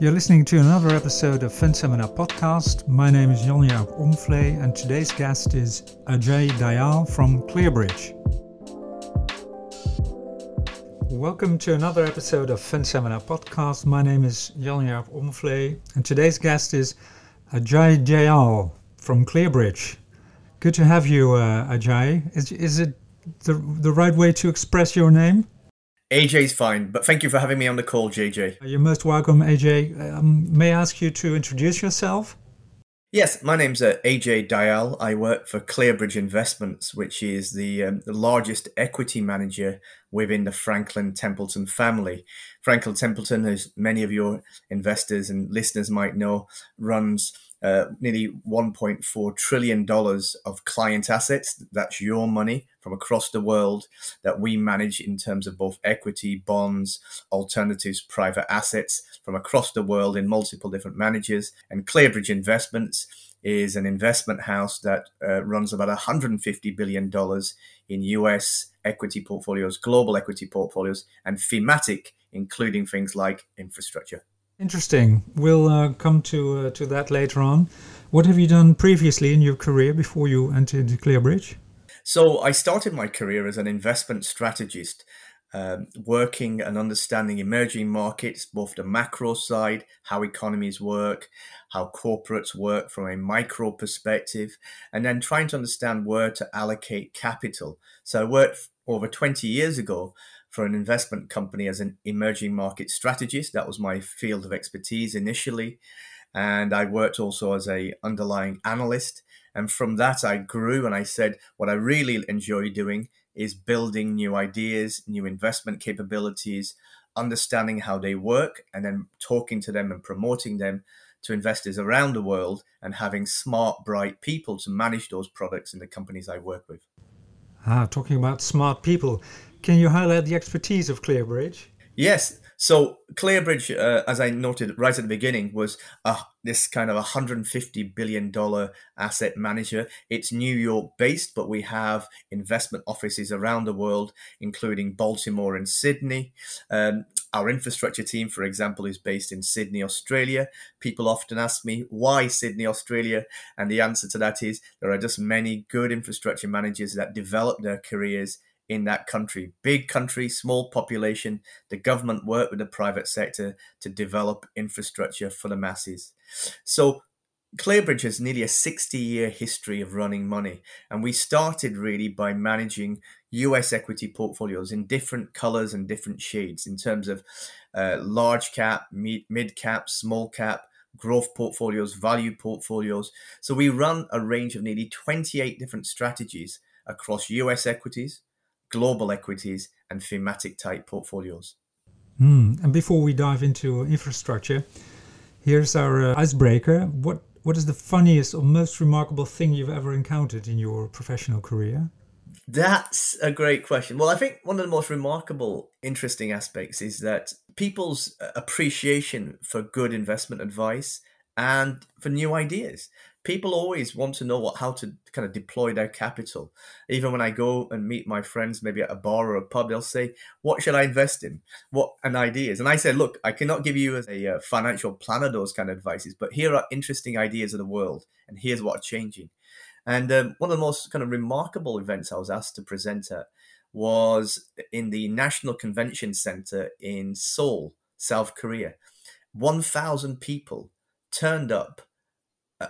You're listening to another episode of Fund Seminar Podcast. My name is Jan Jaap Omvlee, and today's guest is Ajay Dayal from Clearbridge. Welcome to another episode of Fund Seminar Podcast. My name is Jan Jaap Omvlee, and today's guest is Ajay Dayal from Clearbridge. Good to have you, uh, Ajay. Is, is it the, the right way to express your name? AJ's fine, but thank you for having me on the call, JJ. You're most welcome, AJ. Um, may I ask you to introduce yourself? Yes, my name's uh, AJ Dayal. I work for Clearbridge Investments, which is the, um, the largest equity manager within the Franklin Templeton family. Franklin Templeton, as many of your investors and listeners might know, runs uh, nearly $1.4 trillion of client assets. That's your money from across the world that we manage in terms of both equity, bonds, alternatives, private assets from across the world in multiple different managers. And Clearbridge Investments is an investment house that uh, runs about $150 billion in US equity portfolios, global equity portfolios, and thematic, including things like infrastructure. Interesting. We'll uh, come to uh, to that later on. What have you done previously in your career before you entered Clearbridge? So I started my career as an investment strategist, um, working and understanding emerging markets, both the macro side, how economies work, how corporates work from a micro perspective, and then trying to understand where to allocate capital. So I worked over 20 years ago for an investment company as an emerging market strategist. That was my field of expertise initially. And I worked also as a underlying analyst. And from that, I grew and I said, what I really enjoy doing is building new ideas, new investment capabilities, understanding how they work, and then talking to them and promoting them to investors around the world and having smart, bright people to manage those products in the companies I work with. Ah, talking about smart people. Can you highlight the expertise of Clearbridge? Yes. So Clearbridge, uh, as I noted right at the beginning, was uh, this kind of 150 billion dollar asset manager. It's New York based, but we have investment offices around the world, including Baltimore and Sydney. Um, our infrastructure team, for example, is based in Sydney, Australia. People often ask me why Sydney, Australia, and the answer to that is there are just many good infrastructure managers that develop their careers in that country. Big country, small population. The government worked with the private sector to develop infrastructure for the masses. So Clearbridge has nearly a 60 year history of running money. And we started really by managing US equity portfolios in different colors and different shades in terms of uh, large cap, mid cap, small cap, growth portfolios, value portfolios. So we run a range of nearly 28 different strategies across US equities, global equities, and thematic type portfolios. Mm. And before we dive into infrastructure, here's our uh, icebreaker. What what is the funniest or most remarkable thing you've ever encountered in your professional career? That's a great question. Well, I think one of the most remarkable, interesting aspects is that people's uh, appreciation for good investment advice and for new ideas people always want to know what how to kind of deploy their capital. Even when I go and meet my friends, maybe at a bar or a pub, they'll say, "What should I invest in? What an ideas?" And I say, "Look, I cannot give you a, a financial planner those kind of advices, but here are interesting ideas of the world, and here's what are changing." And um, one of the most kind of remarkable events I was asked to present at was in the National Convention Center in Seoul, South Korea. 1,000 people turned up uh,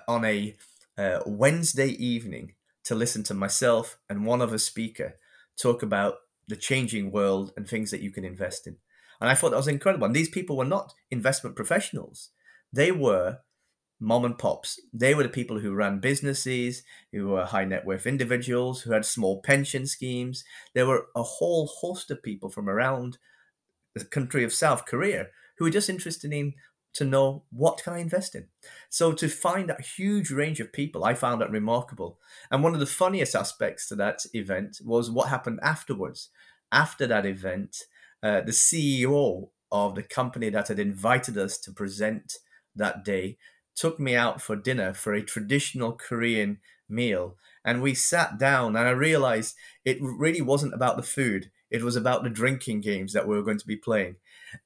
on a uh, Wednesday evening to listen to myself and one other speaker talk about the changing world and things that you can invest in. And I thought that was incredible. And these people were not investment professionals, they were mom and pops. They were the people who ran businesses, who were high net worth individuals, who had small pension schemes. There were a whole host of people from around the country of South Korea who were just interested in to know what can I invest in. So to find that huge range of people, I found that remarkable. And one of the funniest aspects to that event was what happened afterwards. After that event, uh, the CEO of the company that had invited us to present that day took me out for dinner for a traditional Korean meal. And we sat down, and I realized it really wasn't about the food, it was about the drinking games that we were going to be playing.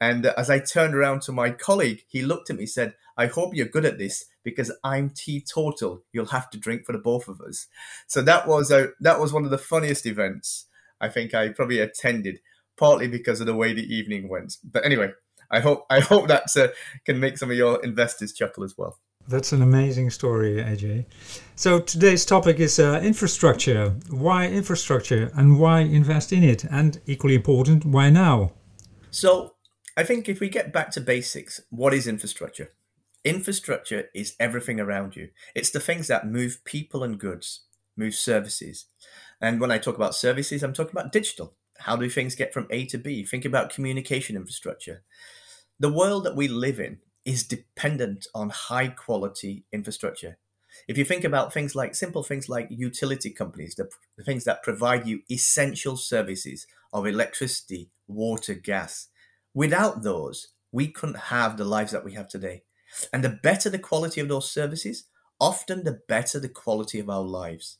And as I turned around to my colleague, he looked at me, said, I hope you're good at this because I'm teetotal. You'll have to drink for the both of us. So that was a, that was one of the funniest events I think I probably attended, partly because of the way the evening went. But anyway, I hope I hope that uh, can make some of your investors chuckle as well. That's an amazing story, AJ. So today's topic is uh, infrastructure. Why infrastructure and why invest in it? And equally important, why now? So I think if we get back to basics, what is infrastructure? Infrastructure is everything around you. It's the things that move people and goods, move services. And when I talk about services, I'm talking about digital. How do things get from A to B? Think about communication infrastructure. The world that we live in is dependent on high quality infrastructure. If you think about things like simple things like utility companies, the, the, things that provide you essential services of electricity, water, gas, without those, we couldn't have the lives that we have today. And the better the quality of those services, often the better the quality of our lives.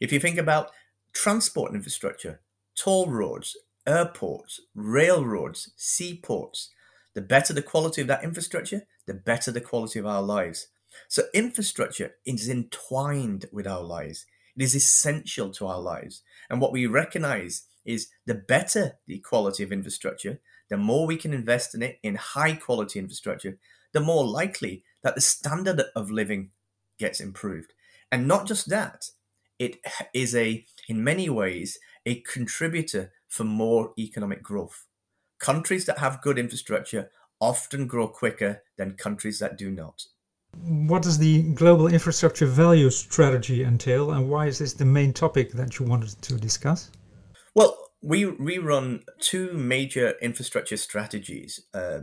If you think about transport infrastructure, toll roads, airports, railroads, seaports, the better the quality of that infrastructure, the better the quality of our lives. So, infrastructure is entwined with our lives. It is essential to our lives. And what we recognize is the better the quality of infrastructure, the more we can invest in it in high quality infrastructure, the more likely that the standard of living gets improved. And not just that, it is a, in many ways, a contributor for more economic growth. Countries that have good infrastructure often grow quicker than countries that do not. What does the global infrastructure value strategy entail, and why is this the main topic that you wanted to discuss? Well, we, we run two major infrastructure strategies uh,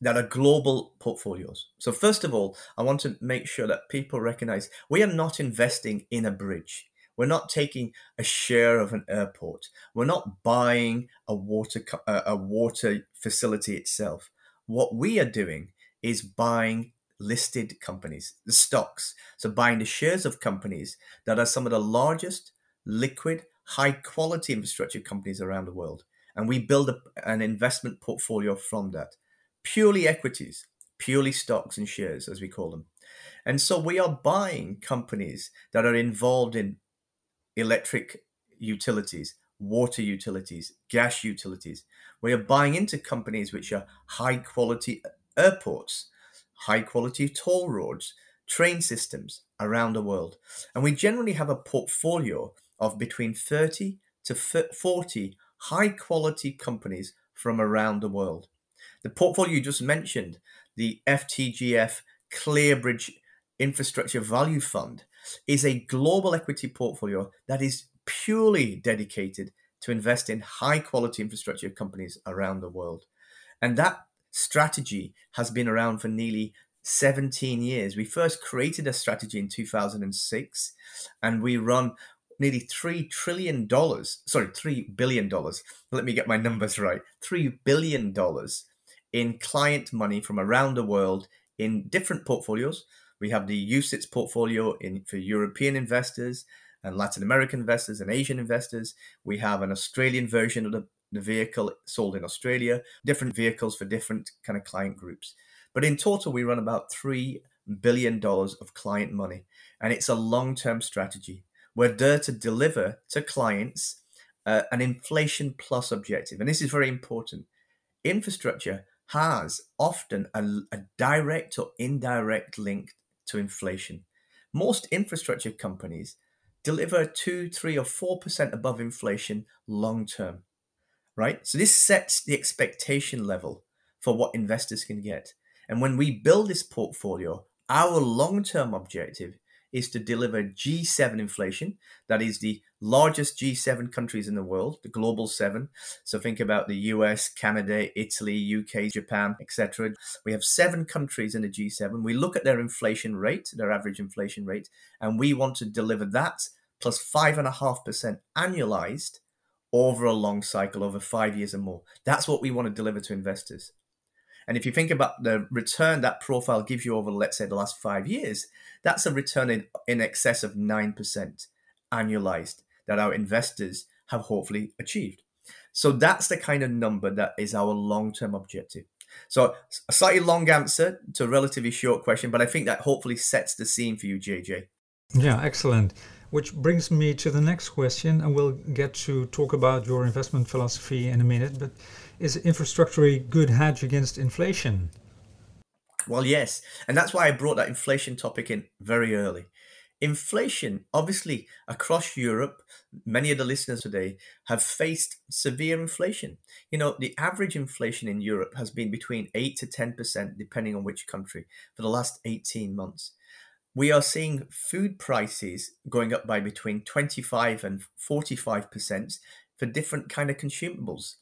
that are global portfolios. So, first of all, I want to make sure that people recognize we are not investing in a bridge. We're not taking a share of an airport. We're not buying a water a water facility itself. What we are doing is buying listed companies, the stocks. So buying the shares of companies that are some of the largest liquid, high quality infrastructure companies around the world. And we build a, an investment portfolio from that. Purely equities, purely stocks and shares, as we call them. And so we are buying companies that are involved in electric utilities, water utilities, gas utilities. We are buying into companies which are high quality airports, high quality toll roads, train systems around the world. And we generally have a portfolio of between 30 to 40 high quality companies from around the world. The portfolio you just mentioned, the FTGF Clearbridge Infrastructure Value Fund, is a global equity portfolio that is purely dedicated to invest in high quality infrastructure companies around the world. And that strategy has been around for nearly 17 years. We first created a strategy in 2006 and we run nearly $3 trillion, sorry, $3 billion. Let me get my numbers right. $3 billion in client money from around the world in different portfolios. We have the UCITS portfolio in, for European investors and Latin American investors and Asian investors. We have an Australian version of the, the vehicle sold in Australia, different vehicles for different kind of client groups. But in total, we run about $3 billion of client money. And it's a long term strategy. We're there to deliver to clients uh, an inflation plus objective. And this is very important. Infrastructure has often a, a direct or indirect link to inflation. Most infrastructure companies deliver two, three, or four percent above inflation long term, right? So this sets the expectation level for what investors can get. And when we build this portfolio, our long term objective is to deliver G7 inflation. That is the largest G7 countries in the world, the global seven. So think about the US, Canada, Italy, UK, Japan, etc. We have seven countries in the G7. We look at their inflation rate, their average inflation rate, and we want to deliver that plus five and a half percent annualized over a long cycle, over five years or more. That's what we want to deliver to investors. And if you think about the return that profile gives you over, let's say, the last five years, that's a return in, in excess of 9% annualized that our investors have hopefully achieved. So that's the kind of number that is our long term objective. So a slightly long answer to a relatively short question, but I think that hopefully sets the scene for you, JJ. Yeah, excellent. Which brings me to the next question, and we'll get to talk about your investment philosophy in a minute. But is infrastructure a good hedge against inflation? Well, yes. And that's why I brought that inflation topic in very early. Inflation, obviously, across Europe, many of the listeners today have faced severe inflation. You know, the average inflation in Europe has been between 8 to 10%, depending on which country, for the last 18 months. We are seeing food prices going up by between 25 and 45% for different kind of consumables.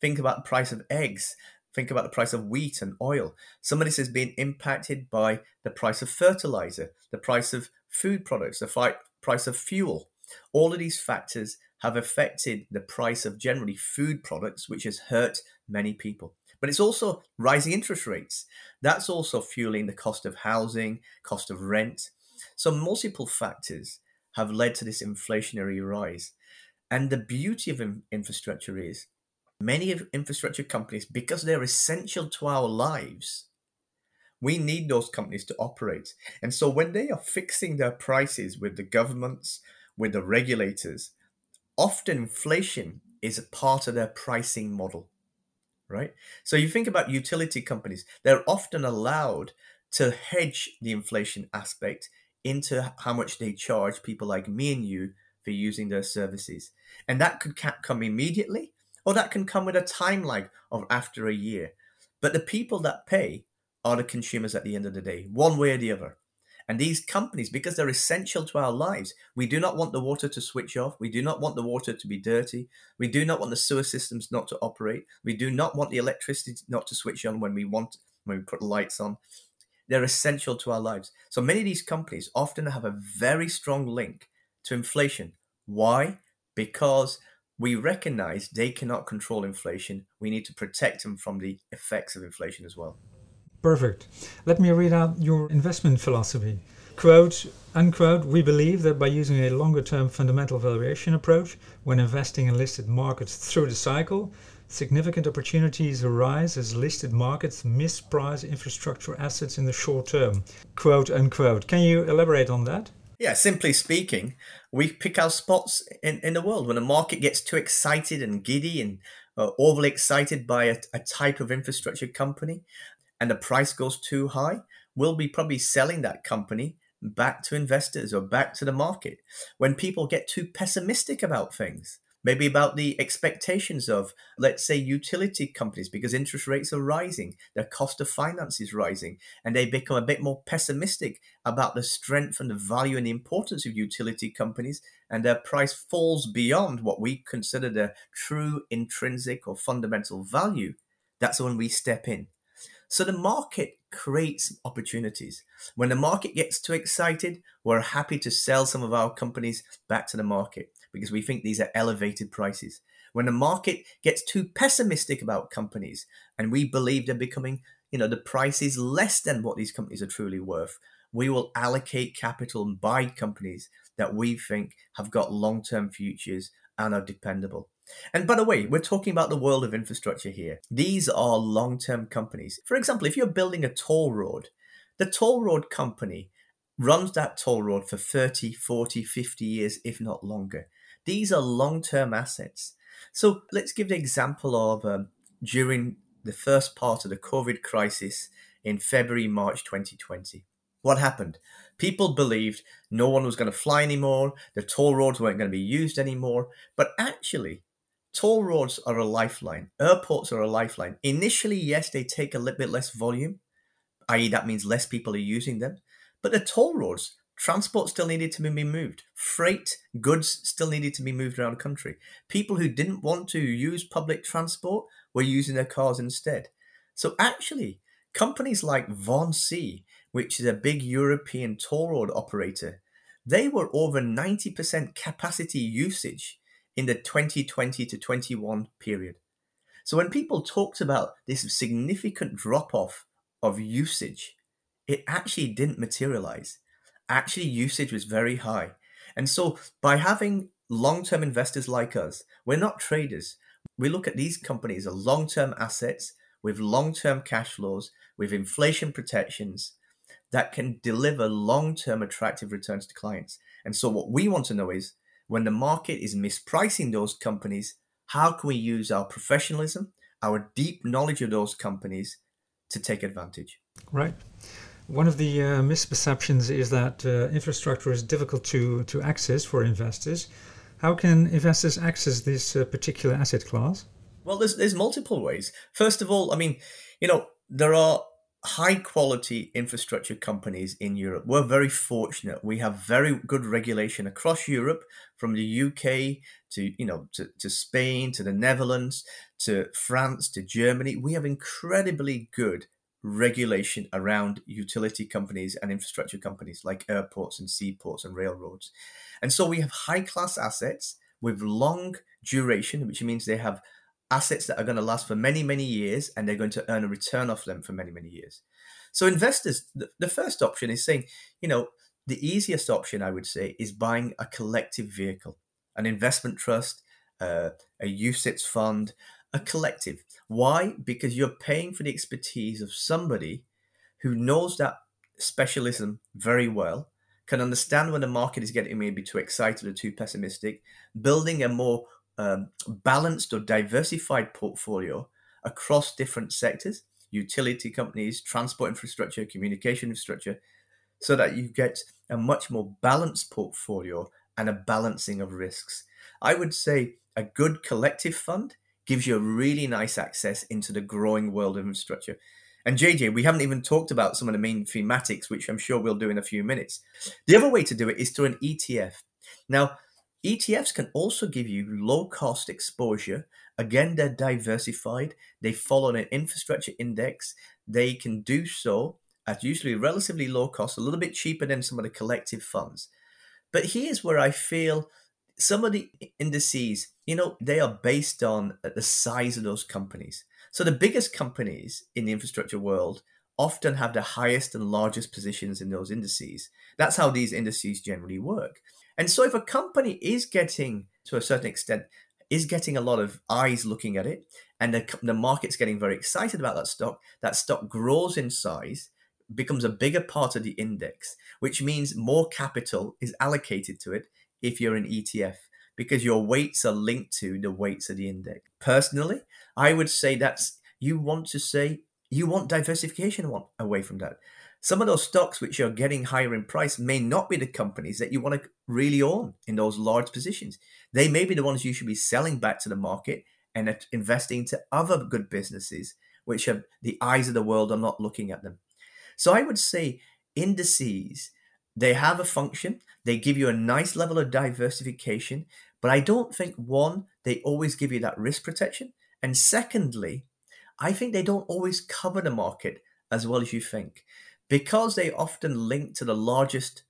Think about the price of eggs. Think about the price of wheat and oil. Some of this has been impacted by the price of fertilizer, the price of food products, the price of fuel. All of these factors have affected the price of generally food products, which has hurt many people. But it's also rising interest rates. That's also fueling the cost of housing, cost of rent. So, multiple factors have led to this inflationary rise. And the beauty of infrastructure is many of infrastructure companies, because they're essential to our lives, we need those companies to operate. And so when they are fixing their prices with the governments, with the regulators, often inflation is a part of their pricing model, right? So you think about utility companies, they're often allowed to hedge the inflation aspect into how much they charge people like me and you for using their services. And that could come immediately or that can come with a time lag of after a year. But the people that pay are the consumers at the end of the day, one way or the other. And these companies, because they're essential to our lives, we do not want the water to switch off. We do not want the water to be dirty. We do not want the sewer systems not to operate. We do not want the electricity not to switch on when we want, when we put the lights on. They're essential to our lives. So many of these companies often have a very strong link to inflation. Why? Because we recognize they cannot control inflation. We need to protect them from the effects of inflation as well. Perfect. Let me read out your investment philosophy. Quote, unquote, we believe that by using a longer term fundamental valuation approach when investing in listed markets through the cycle, significant opportunities arise as listed markets misprice infrastructure assets in the short term. Quote, unquote. Can you elaborate on that? Yeah, simply speaking, we pick our spots in, in the world. When a market gets too excited and giddy and uh, overly excited by a, a type of infrastructure company, and the price goes too high, we'll be probably selling that company back to investors or back to the market. When people get too pessimistic about things, maybe about the expectations of, let's say, utility companies, because interest rates are rising, their cost of finance is rising, and they become a bit more pessimistic about the strength and the value and the importance of utility companies, and their price falls beyond what we consider their true intrinsic or fundamental value. That's when we step in. So the market creates opportunities. When the market gets too excited, we're happy to sell some of our companies back to the market because we think these are elevated prices. When the market gets too pessimistic about companies and we believe they're becoming, you know, the price is less than what these companies are truly worth, we will allocate capital and buy companies that we think have got long term futures and are dependable. And by the way, we're talking about the world of infrastructure here. These are long term companies. For example, if you're building a toll road, the toll road company runs that toll road for 30, 40, 50 years, if not longer. These are long term assets. So let's give the example of um, during the first part of the COVID crisis in February, March 2020. What happened? People believed no one was going to fly anymore, the toll roads weren't going to be used anymore. But actually, toll roads are a lifeline, airports are a lifeline. Initially, yes, they take a little bit less volume, i.e., that means less people are using them. But the toll roads, transport still needed to be moved, freight, goods still needed to be moved around the country. People who didn't want to use public transport were using their cars instead. So actually, companies like Vinci which is a big European toll road operator, they were over 90% capacity usage in the 2020 to 21 period. So when people talked about this significant drop off of usage, it actually didn't materialize. Actually, usage was very high. And so by having long term investors like us, we're not traders. we look at these companies as long term assets with long term cash flows, with inflation protections that can deliver long term attractive returns to clients. And so, what we want to know is when the market is mispricing those companies, how can we use our professionalism, our deep knowledge of those companies to take advantage? Right. One of the uh, misperceptions is that uh, infrastructure is difficult to, to access for investors. How can investors access this uh, particular asset class? Well, there's there's multiple ways. First of all, I mean, you know, there are high quality infrastructure companies in Europe. We're very fortunate. We have very good regulation across Europe, from the UK to you know to, to Spain to the Netherlands to France to Germany. We have incredibly good regulation around utility companies and infrastructure companies like airports and seaports and railroads. And so we have high class assets with long duration, which means they have assets that are going to last for many, many years and they're going to earn a return off them for many, many years. So, investors, the, the first option is saying, you know, the easiest option I would say is buying a collective vehicle, an investment trust, uh, a UCITS fund, a collective. Why? Because you're paying for the expertise of somebody who knows that specialism very well, can understand when the market is getting maybe too excited or too pessimistic, building a more um, balanced or diversified portfolio across different sectors, utility companies, transport infrastructure, communication infrastructure, so that you get a much more balanced portfolio and a balancing of risks. I would say a good collective fund gives you a really nice access into the growing world of infrastructure. And JJ, we haven't even talked about some of the main thematics, which I'm sure we'll do in a few minutes. The other way to do it is through an ETF. Now, ETFs can also give you low cost exposure. Again, they're diversified. They follow an infrastructure index. They can do so at usually relatively low cost, a little bit cheaper than some of the collective funds. But here's where I feel some of the indices, you know, they are based on the size of those companies. So the biggest companies in the infrastructure world often have the highest and largest positions in those indices. That's how these indices generally work. And so if a company is getting, to a certain extent, is getting a lot of eyes looking at it, and the, the market's getting very excited about that stock, that stock grows in size, becomes a bigger part of the index, which means more capital is allocated to it if you're an ETF because your weights are linked to the weights of the index. Personally, I would say that's you want to say you want diversification away from that. Some of those stocks which are getting higher in price may not be the companies that you want to really own in those large positions. They may be the ones you should be selling back to the market and investing to other good businesses which have the eyes of the world are not looking at them. So I would say indices they have a function. They give you a nice level of diversification, but I don't think one, they always give you that risk protection. And secondly, I think they don't always cover the market as well as you think because they often link to the largest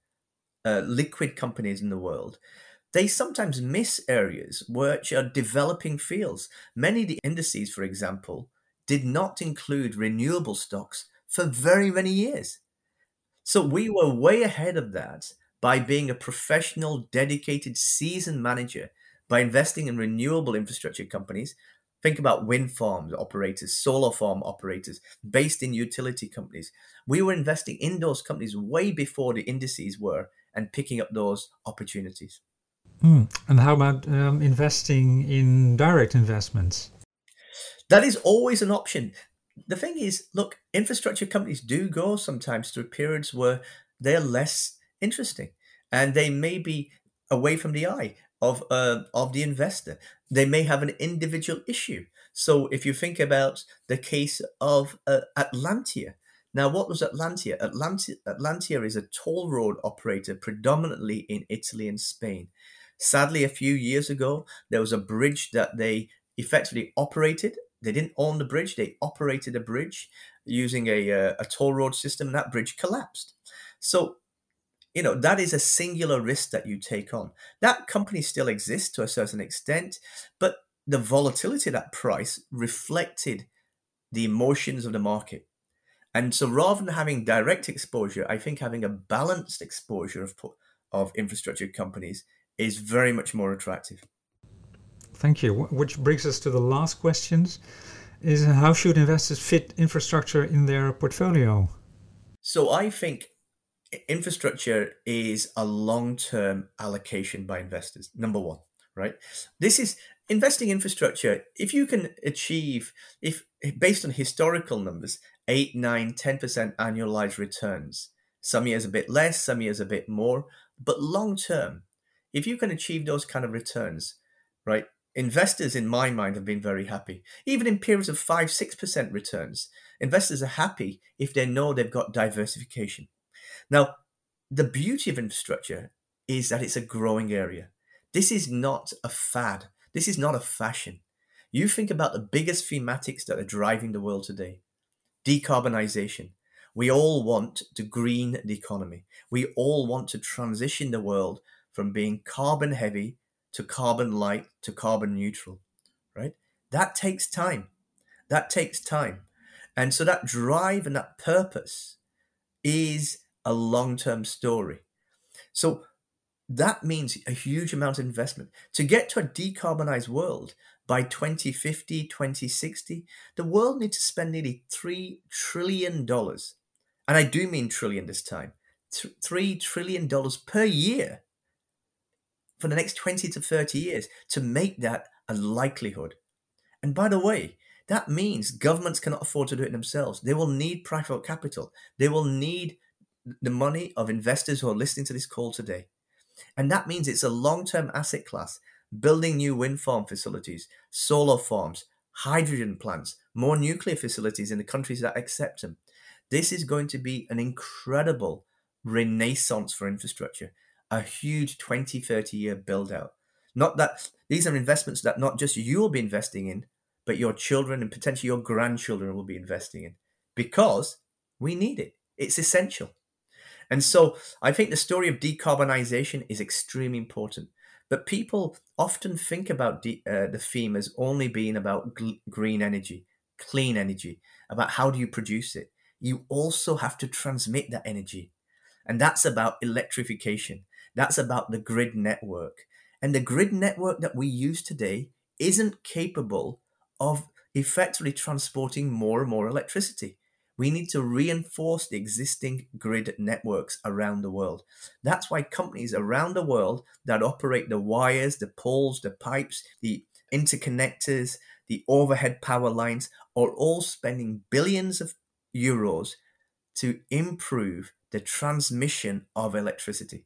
uh, liquid companies in the world. They sometimes miss areas which are developing fields. Many of the indices, for example, did not include renewable stocks for very many years. So we were way ahead of that by being a professional, dedicated, seasoned manager by investing in renewable infrastructure companies. Think about wind farm operators, solar farm operators based in utility companies. We were investing in those companies way before the indices were and picking up those opportunities. Mm. And how about um, investing in direct investments? That is always an option the thing is, look, infrastructure companies do go sometimes through periods where they're less interesting and they may be away from the eye of uh, of the investor. They may have an individual issue. So if you think about the case of uh, Atlantia, now what was Atlantia? Atlantia? Atlantia is a toll road operator predominantly in Italy and Spain. Sadly, a few years ago, there was a bridge that they effectively operated they didn't own the bridge; they operated a bridge using a uh, a toll road system. That bridge collapsed. So, you know that is a singular risk that you take on. That company still exists to a certain extent, but the volatility of that price reflected the emotions of the market. And so rather than having direct exposure, I think having a balanced exposure of, of infrastructure companies is very much more attractive. Thank you. Which brings us to the last questions is how should investors fit infrastructure in their portfolio? So I think infrastructure is a long-term allocation by investors. Number 1, right? This is investing infrastructure if you can achieve if based on historical numbers 8 9 10% annualized returns some years a bit less some years a bit more but long term if you can achieve those kind of returns right investors in my mind have been very happy. Even in periods of 5 6% returns investors are happy if they know they've got diversification. Now the beauty of infrastructure is that it's a growing area. This is not a fad. This is not a fashion. You think about the biggest thematics that are driving the world today. Decarbonization. We all want to green the economy. We all want to transition the world from being carbon heavy to carbon light to carbon neutral, right? That takes time. That takes time. And so that drive and that purpose is a long term story. So that means a huge amount of investment. To get to a decarbonized world by 2050, 2060, the world needs to spend nearly $3 trillion. And I do mean trillion this time $3 trillion per year for the next 20 to 30 years to make that a likelihood. And by the way, that means governments cannot afford to do it themselves. They will need private capital. They will need the money of investors who are listening to this call today. And that means it's a long term asset class, building new wind farm facilities, solar farms, hydrogen plants, more nuclear facilities in the countries that accept them. This is going to be an incredible renaissance for infrastructure a huge 20, 30 year build out. Not that these are investments that not just you'll be investing in, but your children and potentially your grandchildren will be investing in because we need it. It's essential. And so I think the story of decarbonization is extremely important. But people often think about de- uh, the theme as only being about gl- green energy, clean energy, about how do you produce it. You also have to transmit that energy. And that's about electrification. That's about the grid network. And the grid network that we use today isn't capable of effectively transporting more and more electricity. We need to reinforce the existing grid networks around the world. That's why companies around the world that operate the wires, the poles, the pipes, the interconnectors, the overhead power lines are all spending billions of euros to improve the transmission of electricity.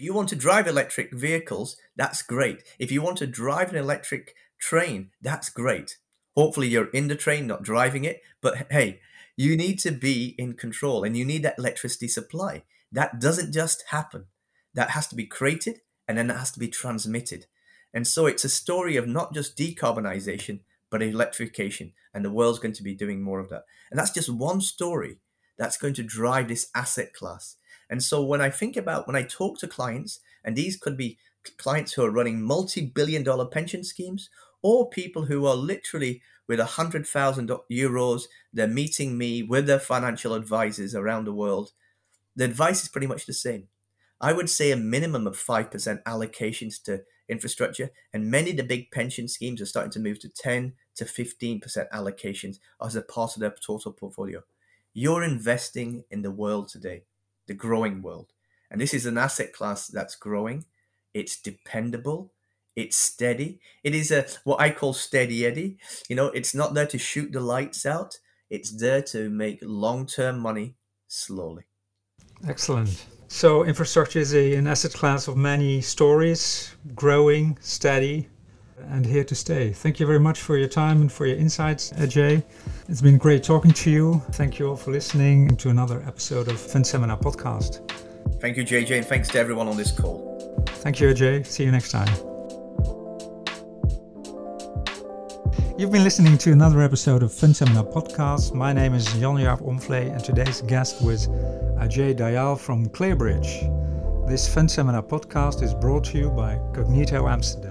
If you want to drive electric vehicles, that's great. If you want to drive an electric train, that's great. Hopefully, you're in the train, not driving it. But hey, you need to be in control and you need that electricity supply. That doesn't just happen, that has to be created and then it has to be transmitted. And so it's a story of not just decarbonization, but electrification. And the world's going to be doing more of that. And that's just one story that's going to drive this asset class. And so when I think about when I talk to clients, and these could be clients who are running multi-billion dollar pension schemes or people who are literally with a hundred thousand euros, they're meeting me with their financial advisors around the world. The advice is pretty much the same. I would say a minimum of 5% allocations to infrastructure, and many of the big pension schemes are starting to move to 10 to 15% allocations as a part of their total portfolio. You're investing in the world today the growing world. And this is an asset class that's growing. It's dependable. It's steady. It is a what I call steady eddy. You know, it's not there to shoot the lights out. It's there to make long-term money slowly. Excellent. So infrastructure is a, an asset class of many stories, growing, steady, and here to stay. Thank you very much for your time and for your insights, Ajay. It's been great talking to you. Thank you all for listening to another episode of Fund Seminar Podcast. Thank you, JJ, and thanks to everyone on this call. Thank you, Ajay. See you next time. You've been listening to another episode of Fund Seminar Podcast. My name is Jan Jaap Omvlee, and today's guest was Ajay Dayal from Clearbridge. This Fund Seminar Podcast is brought to you by Cognito Amsterdam.